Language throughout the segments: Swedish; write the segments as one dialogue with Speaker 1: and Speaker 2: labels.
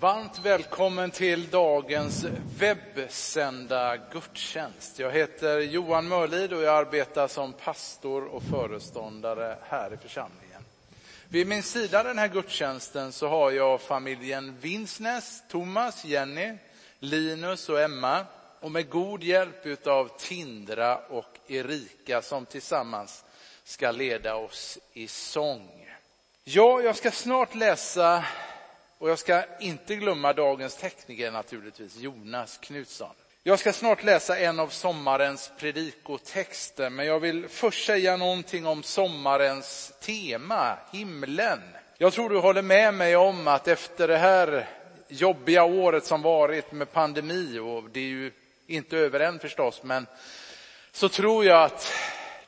Speaker 1: Varmt välkommen till dagens webbsända gudstjänst. Jag heter Johan Mörlid och jag arbetar som pastor och föreståndare här i församlingen. Vid min sida den här gudstjänsten så har jag familjen Vinsnäs, Thomas, Jenny, Linus och Emma och med god hjälp av Tindra och Erika som tillsammans ska leda oss i sång. Ja, jag ska snart läsa och jag ska inte glömma dagens tekniker naturligtvis, Jonas Knutsson. Jag ska snart läsa en av sommarens predikotexter, men jag vill först säga någonting om sommarens tema, himlen. Jag tror du håller med mig om att efter det här jobbiga året som varit med pandemi, och det är ju inte över än förstås, men så tror jag att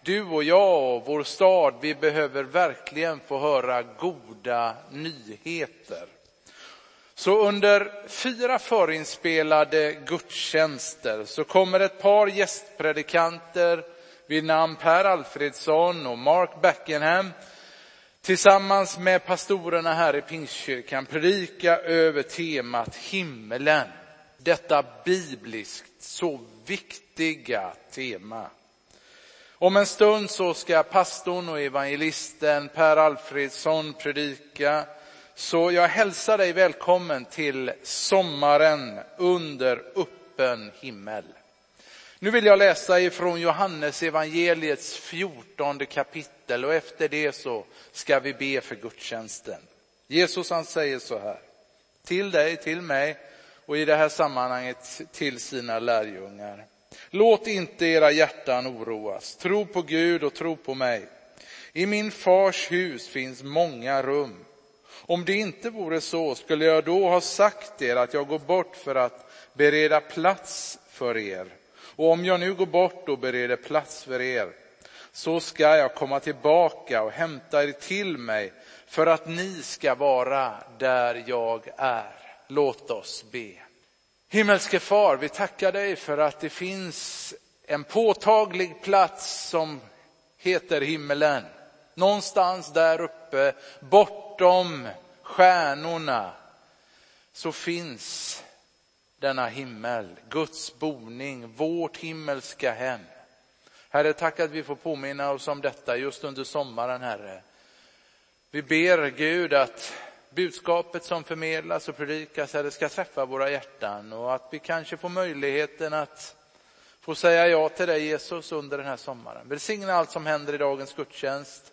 Speaker 1: du och jag och vår stad, vi behöver verkligen få höra goda nyheter. Så under fyra förinspelade gudstjänster så kommer ett par gästpredikanter vid namn Per Alfredsson och Mark Beckenham tillsammans med pastorerna här i Pingstkyrkan predika över temat himmelen. Detta bibliskt så viktiga tema. Om en stund så ska pastorn och evangelisten Per Alfredsson predika så jag hälsar dig välkommen till sommaren under öppen himmel. Nu vill jag läsa ifrån Johannes evangeliets fjortonde kapitel och efter det så ska vi be för gudstjänsten. Jesus han säger så här, till dig, till mig och i det här sammanhanget till sina lärjungar. Låt inte era hjärtan oroas, tro på Gud och tro på mig. I min fars hus finns många rum. Om det inte vore så, skulle jag då ha sagt er att jag går bort för att bereda plats för er. Och om jag nu går bort och bereder plats för er, så ska jag komma tillbaka och hämta er till mig för att ni ska vara där jag är. Låt oss be. Himmelske far, vi tackar dig för att det finns en påtaglig plats som heter himmelen. Någonstans där uppe, bortom stjärnorna, så finns denna himmel, Guds boning, vårt himmelska hem. Herre, tack att vi får påminna oss om detta just under sommaren, Herre. Vi ber Gud att budskapet som förmedlas och predikas, Herre, ska träffa våra hjärtan och att vi kanske får möjligheten att få säga ja till dig Jesus under den här sommaren. Välsigna allt som händer i dagens gudstjänst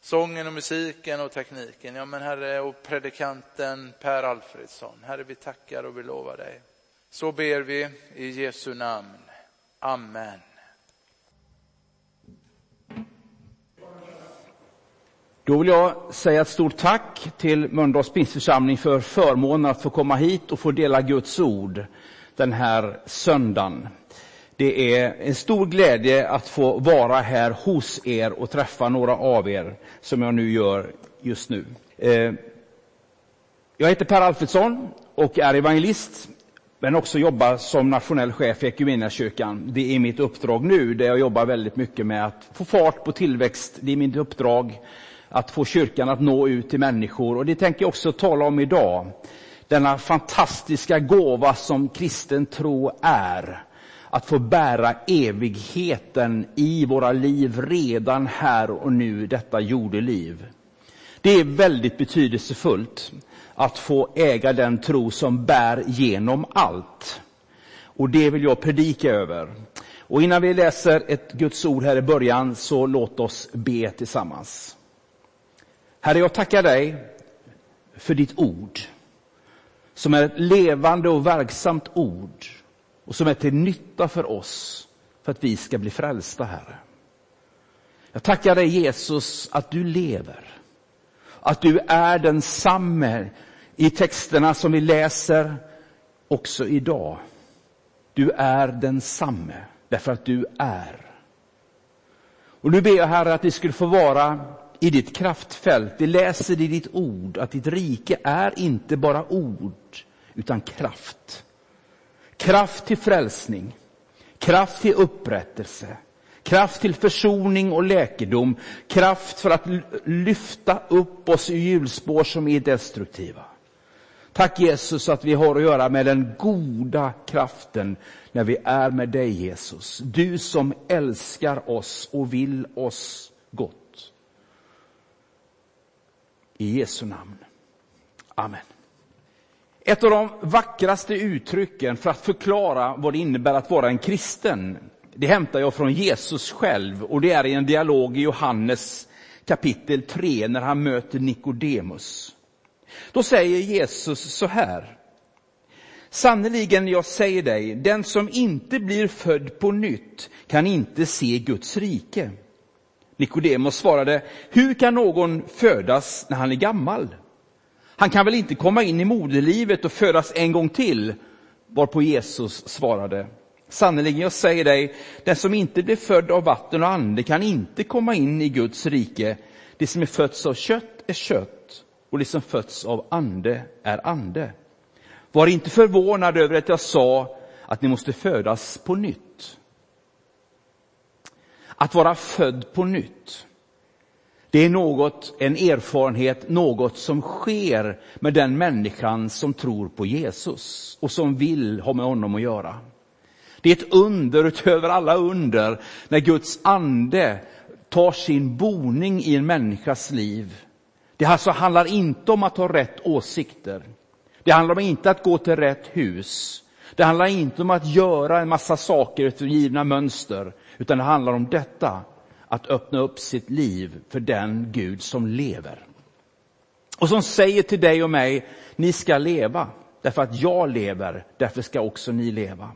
Speaker 1: sången och musiken och tekniken. Ja, men Herre, och predikanten Per Alfredsson. Herre, vi tackar och vi lovar dig. Så ber vi i Jesu namn. Amen.
Speaker 2: Då vill jag säga ett stort tack till Mölndals pingstförsamling för förmånen att få komma hit och få dela Guds ord den här söndagen. Det är en stor glädje att få vara här hos er och träffa några av er, som jag nu gör just nu. Eh, jag heter Per Alfredsson och är evangelist, men också jobbar som nationell chef i Equmeniakyrkan. Det är mitt uppdrag nu, där jag jobbar väldigt mycket med att få fart på tillväxt. Det är mitt uppdrag att få kyrkan att nå ut till människor. Och det tänker jag också tala om idag. Denna fantastiska gåva som kristen tro är att få bära evigheten i våra liv redan här och nu, detta jordeliv. Det är väldigt betydelsefullt att få äga den tro som bär genom allt. Och det vill jag predika över. Och innan vi läser ett Guds ord här i början, så låt oss be tillsammans. Herre, jag tackar dig för ditt ord, som är ett levande och verksamt ord och som är till nytta för oss för att vi ska bli frälsta, Herre. Jag tackar dig Jesus att du lever, att du är densamme i texterna som vi läser också idag. Du är densamme därför att du är. Och nu ber jag Herre att vi skulle få vara i ditt kraftfält. Vi läser i ditt ord att ditt rike är inte bara ord utan kraft. Kraft till frälsning, kraft till upprättelse, kraft till försoning och läkedom, kraft för att lyfta upp oss i hjulspår som är destruktiva. Tack Jesus att vi har att göra med den goda kraften när vi är med dig Jesus. Du som älskar oss och vill oss gott. I Jesu namn. Amen. Ett av de vackraste uttrycken för att förklara vad det innebär att vara en kristen, det hämtar jag från Jesus själv och det är i en dialog i Johannes kapitel 3 när han möter Nikodemus. Då säger Jesus så här. Sannerligen, jag säger dig, den som inte blir född på nytt kan inte se Guds rike. Nikodemus svarade, hur kan någon födas när han är gammal? Han kan väl inte komma in i moderlivet och födas en gång till? Varpå Jesus svarade, sannerligen jag säger dig, den som inte blir född av vatten och ande kan inte komma in i Guds rike. Det som är fötts av kött är kött och det som fötts av ande är ande. Var inte förvånad över att jag sa att ni måste födas på nytt. Att vara född på nytt. Det är något, en erfarenhet, något som sker med den människan som tror på Jesus och som vill ha med honom att göra. Det är ett under utöver alla under när Guds ande tar sin boning i en människas liv. Det alltså handlar inte om att ha rätt åsikter. Det handlar om inte att gå till rätt hus. Det handlar inte om att göra en massa saker efter givna mönster, utan det handlar om detta, att öppna upp sitt liv för den Gud som lever. Och som säger till dig och mig, ni ska leva, därför att jag lever, därför ska också ni leva.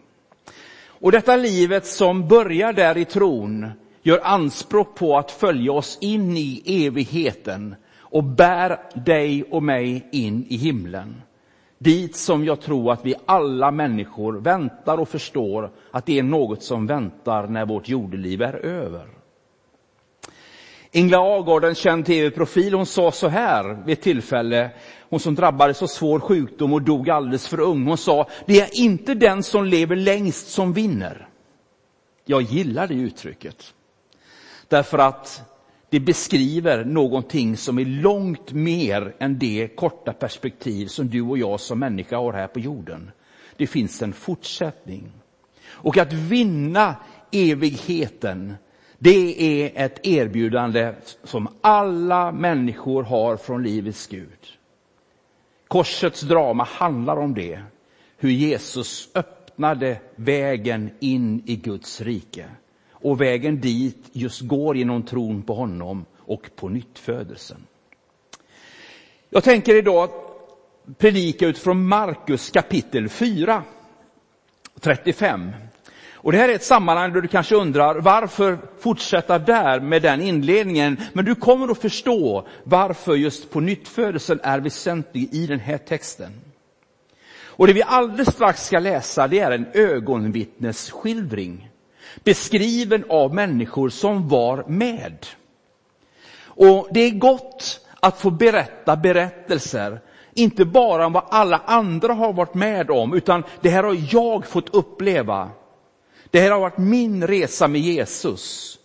Speaker 2: Och detta livet som börjar där i tron gör anspråk på att följa oss in i evigheten och bär dig och mig in i himlen. Dit som jag tror att vi alla människor väntar och förstår att det är något som väntar när vårt jordeliv är över. Ingela Agard, en känd tv-profil, hon sa så här vid ett tillfälle, hon som drabbades av svår sjukdom och dog alldeles för ung. Hon sa, det är inte den som lever längst som vinner. Jag gillar det uttrycket. Därför att det beskriver någonting som är långt mer än det korta perspektiv som du och jag som människa har här på jorden. Det finns en fortsättning. Och att vinna evigheten, det är ett erbjudande som alla människor har från livets Gud. Korsets drama handlar om det, hur Jesus öppnade vägen in i Guds rike. Och vägen dit just går genom tron på honom och på nyttfödelsen. Jag tänker idag predika utifrån Markus kapitel 4, 35. Och det här är ett sammanhang där du kanske undrar varför fortsätta där med den inledningen. Men du kommer att förstå varför just på nyttfödelsen är väsentlig i den här texten. Och det vi alldeles strax ska läsa det är en ögonvittnesskildring beskriven av människor som var med. Och det är gott att få berätta berättelser, inte bara om vad alla andra har varit med om, utan det här har jag fått uppleva. Det här har varit min resa med Jesus.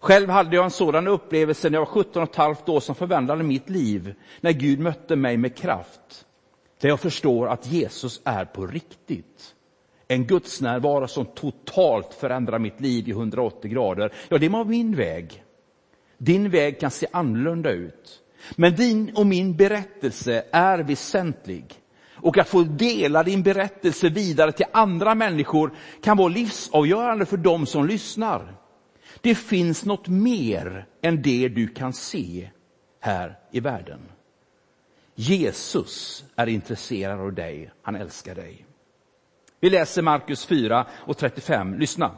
Speaker 2: Själv hade jag en sådan upplevelse när jag var 17 och ett halvt år som förvandlade mitt liv, när Gud mötte mig med kraft. Där jag förstår att Jesus är på riktigt. En gudsnärvaro som totalt förändrar mitt liv i 180 grader. Ja, det var min väg. Din väg kan se annorlunda ut. Men din och min berättelse är väsentlig. Och att få dela din berättelse vidare till andra människor kan vara livsavgörande för dem som lyssnar. Det finns något mer än det du kan se här i världen. Jesus är intresserad av dig, han älskar dig. Vi läser Markus 4 och 35. Lyssna.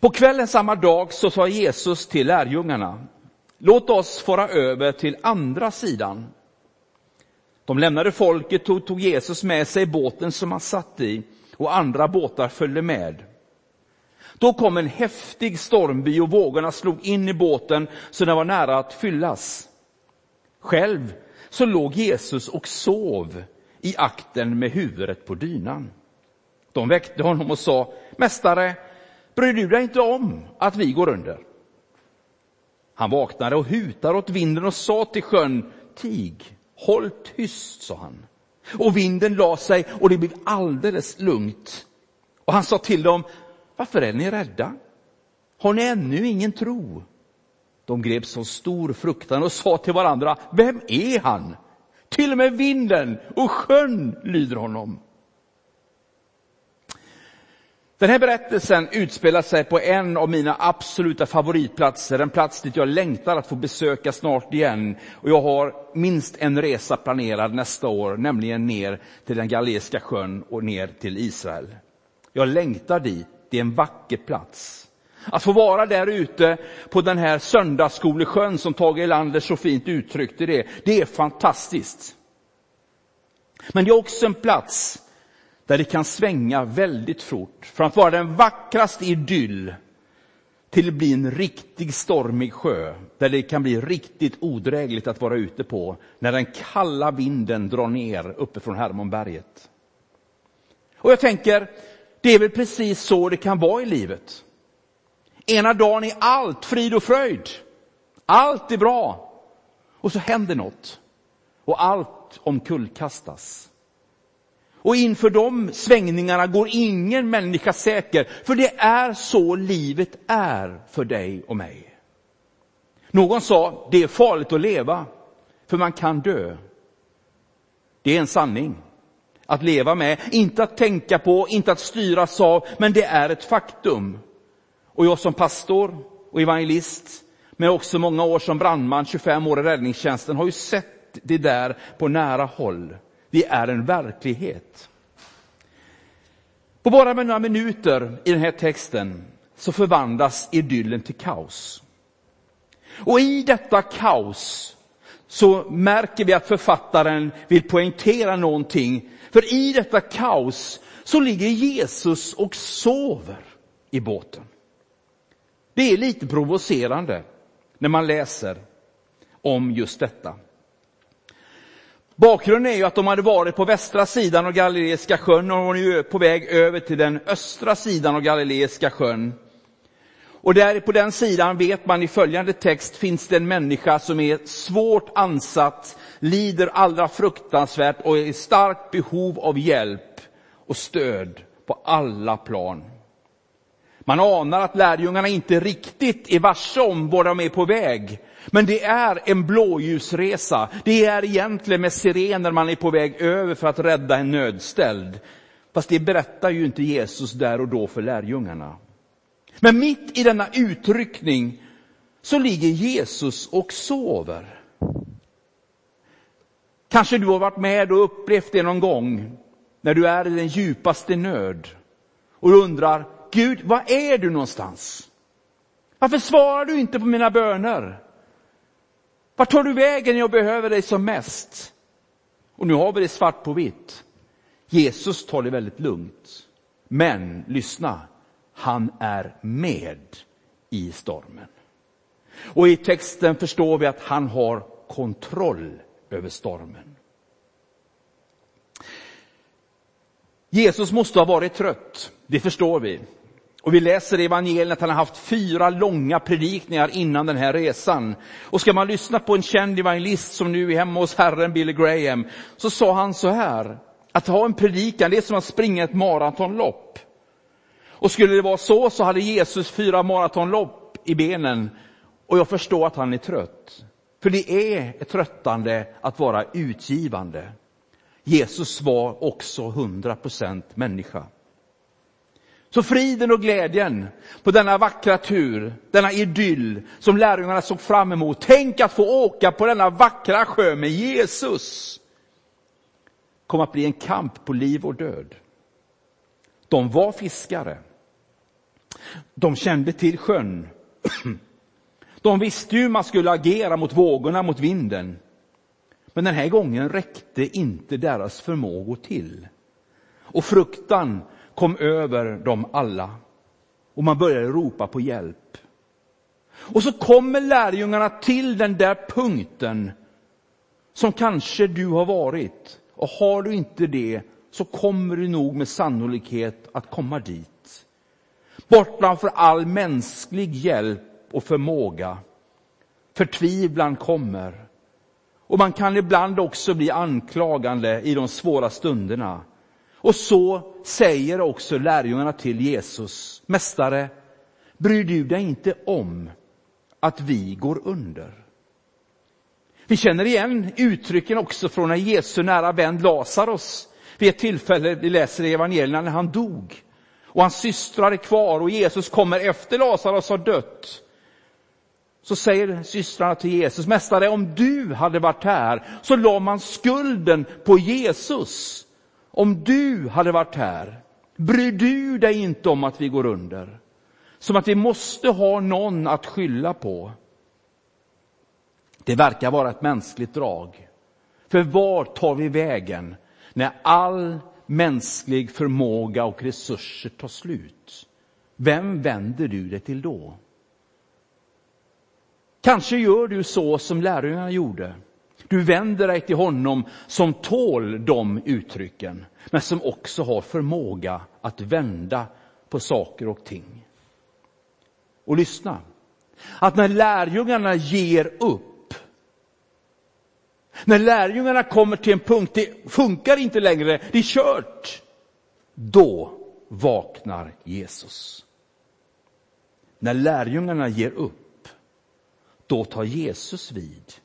Speaker 2: På kvällen samma dag så sa Jesus till lärjungarna, låt oss fara över till andra sidan. De lämnade folket och tog Jesus med sig i båten som han satt i och andra båtar följde med. Då kom en häftig stormby och vågorna slog in i båten så den var nära att fyllas. Själv så låg Jesus och sov i akten med huvudet på dynan. De väckte honom och sa, Mästare, bryr du dig inte om att vi går under? Han vaknade och hutade åt vinden och sa till sjön, Tig, Håll tyst, sa han. Och vinden la sig och det blev alldeles lugnt. Och han sa till dem, varför är ni rädda? Har ni ännu ingen tro? De greps av stor fruktan och sa till varandra, vem är han? Till och med vinden och sjön lyder honom. Den här berättelsen utspelar sig på en av mina absoluta favoritplatser, en plats dit jag längtar att få besöka snart igen. Och jag har minst en resa planerad nästa år, nämligen ner till den Galileiska sjön och ner till Israel. Jag längtar dit, det är en vacker plats. Att få vara där ute på den här söndagsskolesjön som Tage Erlander så fint uttryckte det, det är fantastiskt. Men det är också en plats där det kan svänga väldigt fort. Från att vara den vackraste idyll till att bli en riktig stormig sjö, där det kan bli riktigt odrägligt att vara ute på, när den kalla vinden drar ner uppifrån Hermonberget. Och jag tänker, det är väl precis så det kan vara i livet. Ena dagen är allt frid och fröjd. Allt är bra. Och så händer något. Och allt omkullkastas. Och inför de svängningarna går ingen människa säker, för det är så livet är för dig och mig. Någon sa, det är farligt att leva, för man kan dö. Det är en sanning att leva med, inte att tänka på, inte att styras av, men det är ett faktum. Och jag som pastor och evangelist, men också många år som brandman, 25 år i räddningstjänsten, har ju sett det där på nära håll. Det är en verklighet. På bara några minuter i den här texten så förvandlas idyllen till kaos. Och i detta kaos så märker vi att författaren vill poängtera någonting. För i detta kaos så ligger Jesus och sover i båten. Det är lite provocerande när man läser om just detta. Bakgrunden är ju att de hade varit på västra sidan av Galileiska sjön och var nu på väg över till den östra sidan av Galileiska sjön. Och där på den sidan vet man i följande text finns det en människa som är svårt ansatt, lider allra fruktansvärt och är i starkt behov av hjälp och stöd på alla plan. Man anar att lärjungarna inte riktigt är varse om var de är på väg. Men det är en blåljusresa. Det är egentligen med sirener man är på väg över för att rädda en nödställd. Fast det berättar ju inte Jesus där och då för lärjungarna. Men mitt i denna utryckning så ligger Jesus och sover. Kanske du har varit med och upplevt det någon gång när du är i den djupaste nöd och undrar, Gud, var är du någonstans? Varför svarar du inte på mina böner? Vart tar du vägen när jag behöver dig som mest? Och nu har vi det svart på vitt. Jesus tar det väldigt lugnt. Men lyssna, han är med i stormen. Och i texten förstår vi att han har kontroll över stormen. Jesus måste ha varit trött, det förstår vi. Och vi läser i evangelien att han har haft fyra långa predikningar innan den här resan. Och ska man lyssna på en känd evangelist som nu är hemma hos Herren, Billy Graham, så sa han så här, att ha en predikan, det är som att springa ett maratonlopp. Och skulle det vara så, så hade Jesus fyra maratonlopp i benen. Och jag förstår att han är trött. För det är tröttande att vara utgivande. Jesus var också 100% människa. Så friden och glädjen på denna vackra tur, denna idyll som lärjungarna såg fram emot. Tänk att få åka på denna vackra sjö med Jesus. kom att bli en kamp på liv och död. De var fiskare. De kände till sjön. De visste hur man skulle agera mot vågorna, mot vinden. Men den här gången räckte inte deras förmågor till. Och fruktan kom över dem alla. Och man började ropa på hjälp. Och så kommer lärjungarna till den där punkten som kanske du har varit. Och har du inte det så kommer du nog med sannolikhet att komma dit. Bort för all mänsklig hjälp och förmåga. Förtvivlan kommer. Och man kan ibland också bli anklagande i de svåra stunderna. Och så säger också lärjungarna till Jesus, Mästare, bryr du dig inte om att vi går under? Vi känner igen uttrycken också från när Jesu nära vän Lazarus vid ett tillfälle, vi läser i evangelierna, när han dog. Och hans systrar är kvar och Jesus kommer efter Lazarus har dött. Så säger systrarna till Jesus, Mästare, om du hade varit här så la man skulden på Jesus. Om du hade varit här, bryr du dig inte om att vi går under? Som att vi måste ha någon att skylla på. Det verkar vara ett mänskligt drag. För var tar vi vägen när all mänsklig förmåga och resurser tar slut? Vem vänder du dig till då? Kanske gör du så som lärjungarna gjorde. Du vänder dig till honom som tål de uttrycken, men som också har förmåga att vända på saker och ting. Och lyssna, att när lärjungarna ger upp, när lärjungarna kommer till en punkt, det funkar inte längre, det är kört, då vaknar Jesus. När lärjungarna ger upp, då tar Jesus vid.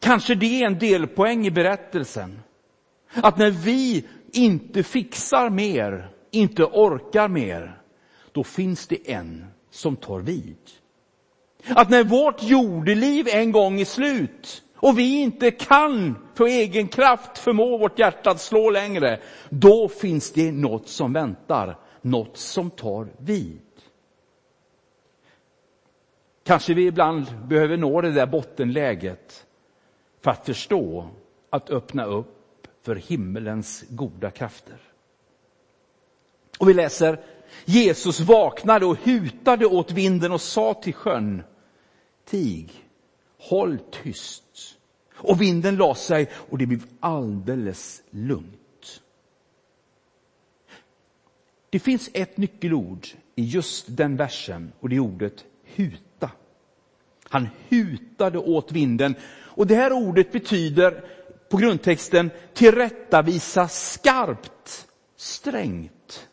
Speaker 2: Kanske det är en delpoäng i berättelsen. Att när vi inte fixar mer, inte orkar mer, då finns det en som tar vid. Att när vårt jordeliv en gång är slut och vi inte kan för egen kraft förmå vårt hjärta att slå längre, då finns det något som väntar, något som tar vid. Kanske vi ibland behöver nå det där bottenläget för att förstå att öppna upp för himmelens goda krafter. Och vi läser Jesus vaknade och hutade åt vinden och sa till sjön, tig, håll tyst. Och vinden la sig och det blev alldeles lugnt. Det finns ett nyckelord i just den versen och det är ordet hut. Han hutade åt vinden och det här ordet betyder på grundtexten tillrättavisa skarpt, strängt.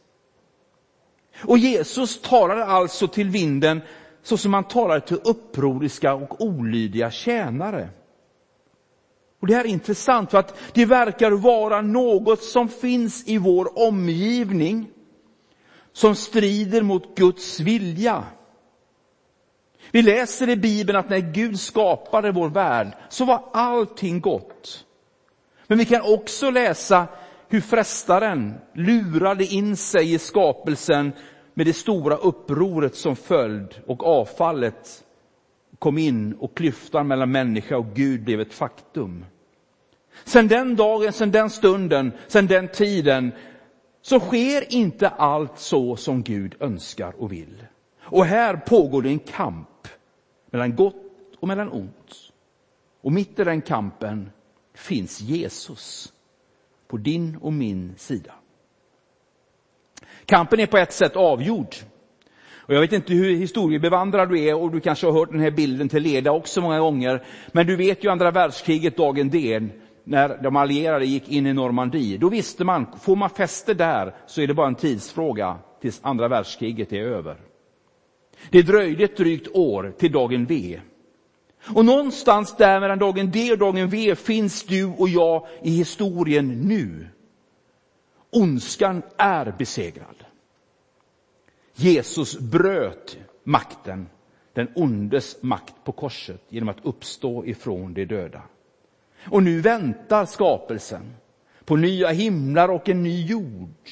Speaker 2: Och Jesus talar alltså till vinden så som han talar till upproriska och olydiga tjänare. Och Det här är intressant för att det verkar vara något som finns i vår omgivning som strider mot Guds vilja. Vi läser i Bibeln att när Gud skapade vår värld så var allting gott. Men vi kan också läsa hur frestaren lurade in sig i skapelsen med det stora upproret som följd och avfallet kom in och klyftan mellan människa och Gud blev ett faktum. Sen den dagen, sen den stunden, sen den tiden så sker inte allt så som Gud önskar och vill. Och här pågår det en kamp mellan gott och mellan ont. Och mitt i den kampen finns Jesus på din och min sida. Kampen är på ett sätt avgjord. Och jag vet inte hur historiebevandrad du är och du kanske har hört den här bilden till leda också många gånger. Men du vet ju andra världskriget dagen D när de allierade gick in i Normandie. Då visste man, får man fäste där så är det bara en tidsfråga tills andra världskriget är över. Det dröjde ett drygt år till dagen V. Och någonstans där mellan dagen D och dagen V finns du och jag i historien nu. Ondskan är besegrad. Jesus bröt makten, den ondes makt på korset genom att uppstå ifrån de döda. Och nu väntar skapelsen på nya himlar och en ny jord.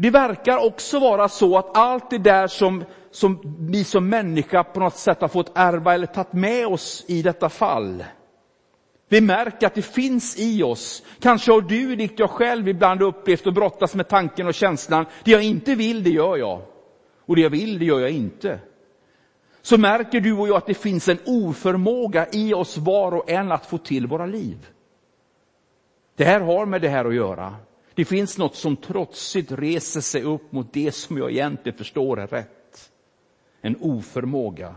Speaker 2: Det verkar också vara så att allt det där som, som vi som människa på något sätt har fått ärva eller tagit med oss i detta fall. Vi märker att det finns i oss. Kanske har du, likt jag själv, ibland upplevt och brottas med tanken och känslan. Det jag inte vill, det gör jag. Och det jag vill, det gör jag inte. Så märker du och jag att det finns en oförmåga i oss var och en att få till våra liv. Det här har med det här att göra. Det finns något som trotsigt reser sig upp mot det som jag egentligen förstår är rätt. En oförmåga,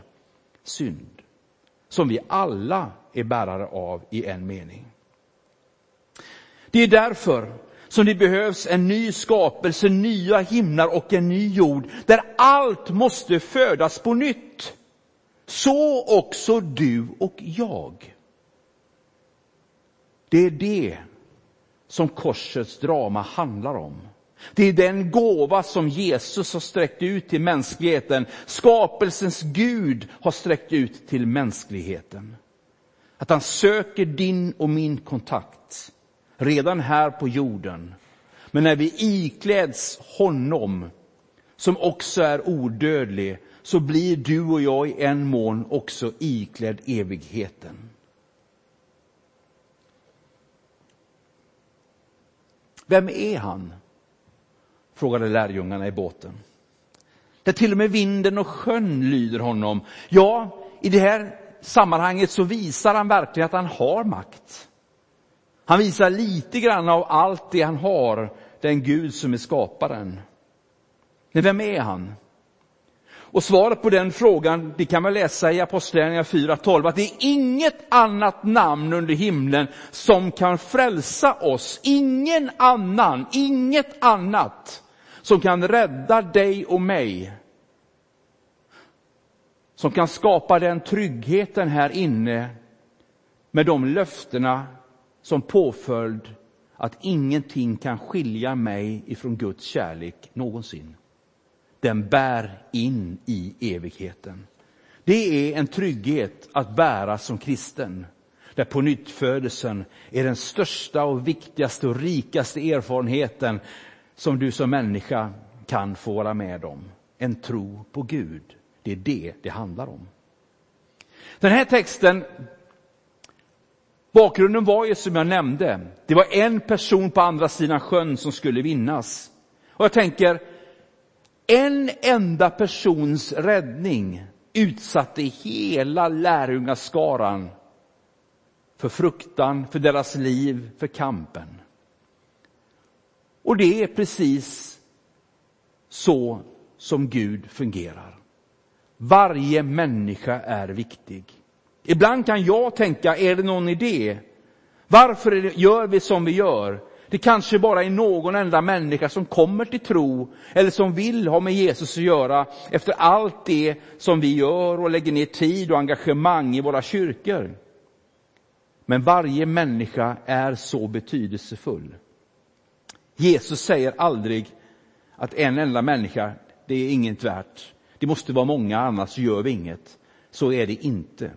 Speaker 2: synd. som vi alla är bärare av i en mening. Det är därför som det behövs en ny skapelse, nya himlar och en ny jord, där allt måste födas på nytt. Så också du och jag. Det är det som korsets drama handlar om. Det är den gåva som Jesus har sträckt ut till mänskligheten. Skapelsens Gud har sträckt ut till mänskligheten. Att han söker din och min kontakt redan här på jorden. Men när vi ikläds honom, som också är odödlig, så blir du och jag i en mån också iklädd evigheten. Vem är han? frågade lärjungarna i båten. Där till och med vinden och sjön lyder honom. Ja, i det här sammanhanget så visar han verkligen att han har makt. Han visar lite grann av allt det han har, den Gud som är skaparen. Men vem är han? Och svaret på den frågan, det kan man läsa i Apostlagärningarna 4.12, att det är inget annat namn under himlen som kan frälsa oss. Ingen annan, inget annat som kan rädda dig och mig. Som kan skapa den tryggheten här inne med de löftena som påföljd att ingenting kan skilja mig ifrån Guds kärlek någonsin. Den bär in i evigheten. Det är en trygghet att bära som kristen, där pånyttfödelsen är den största och viktigaste och rikaste erfarenheten som du som människa kan få vara med om. En tro på Gud. Det är det det handlar om. Den här texten Bakgrunden var ju som jag nämnde, det var en person på andra sidan sjön som skulle vinnas. Och jag tänker, en enda persons räddning utsatte hela lärjungaskaran för fruktan, för deras liv, för kampen. Och det är precis så som Gud fungerar. Varje människa är viktig. Ibland kan jag tänka, är det någon idé? Varför gör vi som vi gör? Det kanske bara är någon enda människa som kommer till tro eller som vill ha med Jesus att göra efter allt det som vi gör och lägger ner tid och engagemang i våra kyrkor. Men varje människa är så betydelsefull. Jesus säger aldrig att en enda människa, det är inget värt. Det måste vara många, annars gör vi inget. Så är det inte.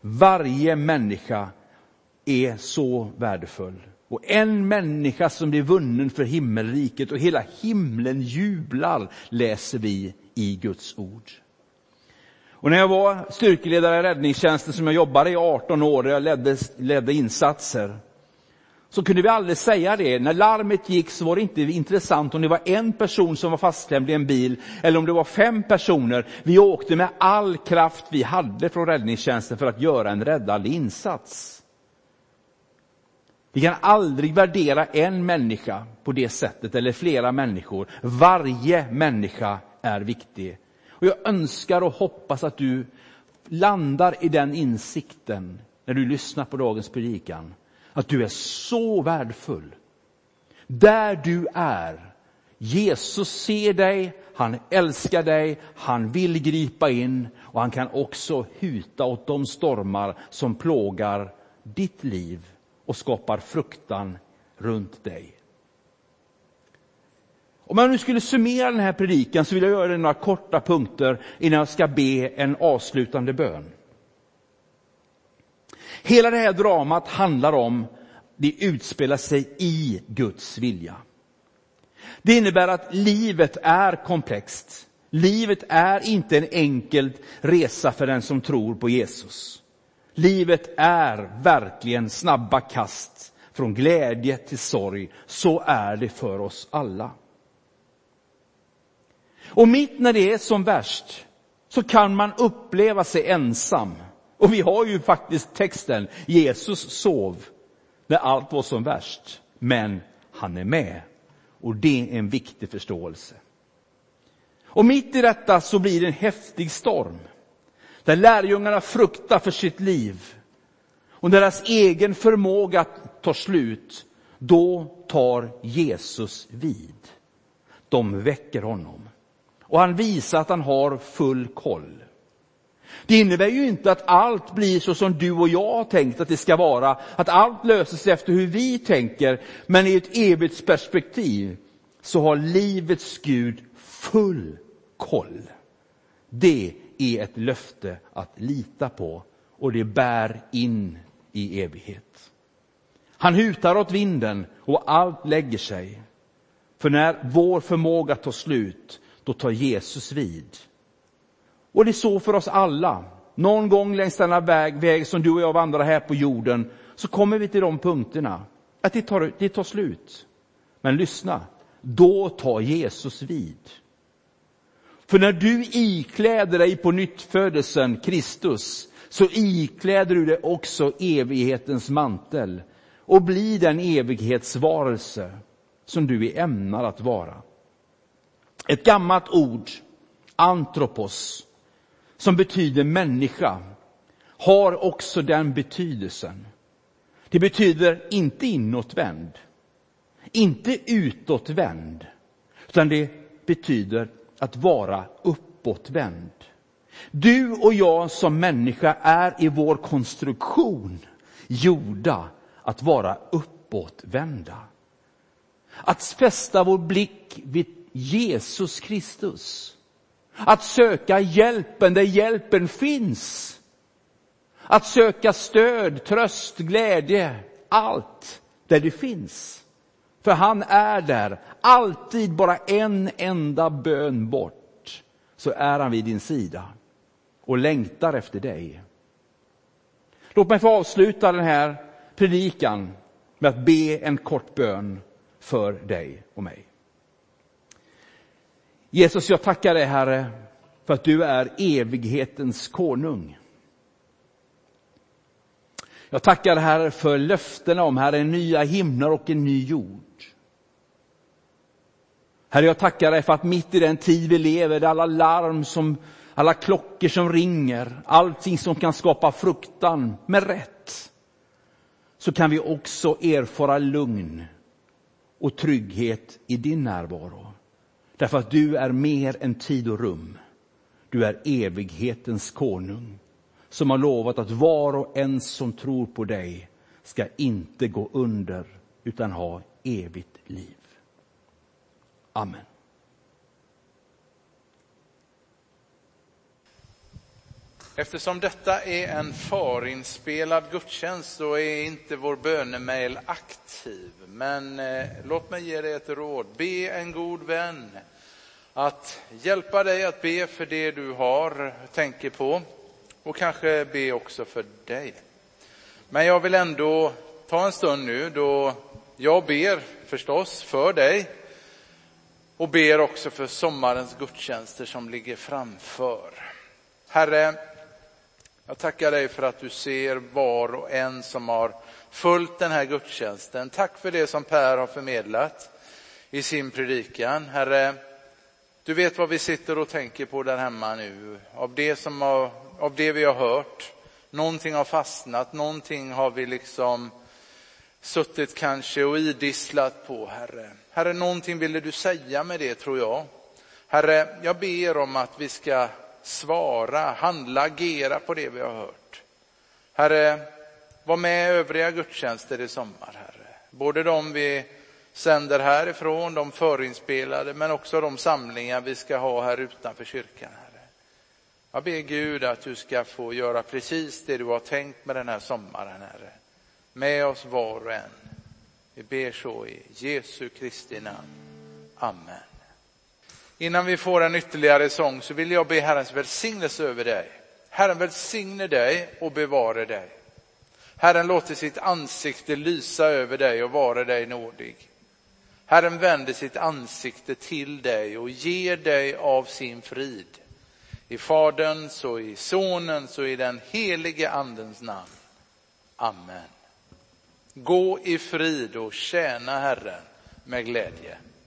Speaker 2: Varje människa är så värdefull. Och en människa som blir vunnen för himmelriket och hela himlen jublar, läser vi i Guds ord. Och när jag var styrkeledare i räddningstjänsten som jag jobbade i 18 år, och jag ledde, ledde insatser, så kunde vi aldrig säga det. När larmet gick så var det inte intressant om det var en person som var fastklämd i en bil eller om det var fem personer. Vi åkte med all kraft vi hade från räddningstjänsten för att göra en räddande insats. Vi kan aldrig värdera en människa på det sättet, eller flera människor. Varje människa är viktig. Och jag önskar och hoppas att du landar i den insikten när du lyssnar på dagens predikan att du är så värdefull. Där du är. Jesus ser dig, han älskar dig, han vill gripa in och han kan också huta åt de stormar som plågar ditt liv och skapar fruktan runt dig. Om jag nu skulle summera den här predikan så vill jag göra det i några korta punkter innan jag ska be en avslutande bön. Hela det här dramat handlar om, det utspelar sig i Guds vilja. Det innebär att livet är komplext. Livet är inte en enkel resa för den som tror på Jesus. Livet är verkligen snabba kast från glädje till sorg. Så är det för oss alla. Och mitt när det är som värst så kan man uppleva sig ensam. Och vi har ju faktiskt texten, Jesus sov när allt var som värst. Men han är med. Och det är en viktig förståelse. Och mitt i detta så blir det en häftig storm där lärjungarna fruktar för sitt liv och deras egen förmåga tar slut, då tar Jesus vid. De väcker honom. Och han visar att han har full koll. Det innebär ju inte att allt blir så som du och jag har tänkt att det ska vara, att allt löser sig efter hur vi tänker, men i ett evigt perspektiv så har livets Gud full koll. Det är ett löfte att lita på och det bär in i evighet. Han hutar åt vinden och allt lägger sig. För när vår förmåga tar slut, då tar Jesus vid. Och det är så för oss alla. Någon gång längs denna väg, väg som du och jag vandrar här på jorden, så kommer vi till de punkterna. Att det tar, det tar slut. Men lyssna, då tar Jesus vid. För när du ikläder dig på nyttfödelsen, Kristus, så ikläder du dig också evighetens mantel och blir den evighetsvarelse som du är ämnad att vara. Ett gammalt ord, antropos, som betyder människa, har också den betydelsen. Det betyder inte inåtvänd, inte utåtvänd, utan det betyder att vara uppåtvänd. Du och jag som människa är i vår konstruktion gjorda att vara uppåtvända. Att fästa vår blick vid Jesus Kristus. Att söka hjälpen där hjälpen finns. Att söka stöd, tröst, glädje, allt där det finns. För han är där, alltid bara en enda bön bort, så är han vid din sida och längtar efter dig. Låt mig få avsluta den här predikan med att be en kort bön för dig och mig. Jesus, jag tackar dig Herre för att du är evighetens konung. Jag tackar Herre för löftena om Herre, nya himlar och en ny jord. Herre, jag tackar dig för att mitt i den tid vi lever, där alla larm som, alla klockor som ringer, allting som kan skapa fruktan, med rätt, så kan vi också erfara lugn och trygghet i din närvaro. Därför att du är mer än tid och rum. Du är evighetens konung som har lovat att var och en som tror på dig ska inte gå under utan ha evigt liv. Amen.
Speaker 1: Eftersom detta är en förinspelad gudstjänst så är inte vår bönemail aktiv. Men eh, låt mig ge dig ett råd. Be en god vän att hjälpa dig att be för det du har, tänker på och kanske be också för dig. Men jag vill ändå ta en stund nu då jag ber förstås för dig och ber också för sommarens gudstjänster som ligger framför. Herre, jag tackar dig för att du ser var och en som har följt den här gudstjänsten. Tack för det som Per har förmedlat i sin predikan. Herre, du vet vad vi sitter och tänker på där hemma nu. Av det, som har, av det vi har hört. Någonting har fastnat, någonting har vi liksom suttit kanske och idisslat på, Herre. Herre, någonting ville du säga med det, tror jag. Herre, jag ber om att vi ska svara, handla, agera på det vi har hört. Herre, var med övriga gudstjänster i sommar, Herre. Både de vi sänder härifrån, de förinspelade, men också de samlingar vi ska ha här utanför kyrkan, Herre. Jag ber Gud att du ska få göra precis det du har tänkt med den här sommaren, Herre. Med oss var och en. Vi ber så i Jesu Kristi namn. Amen. Innan vi får en ytterligare sång så vill jag be Herrens välsignelse över dig. Herren välsigne dig och bevare dig. Herren låter sitt ansikte lysa över dig och vara dig nådig. Herren vänder sitt ansikte till dig och ger dig av sin frid. I Faderns och i Sonens och i den helige Andens namn. Amen. Gå i frid och tjäna Herren med glädje.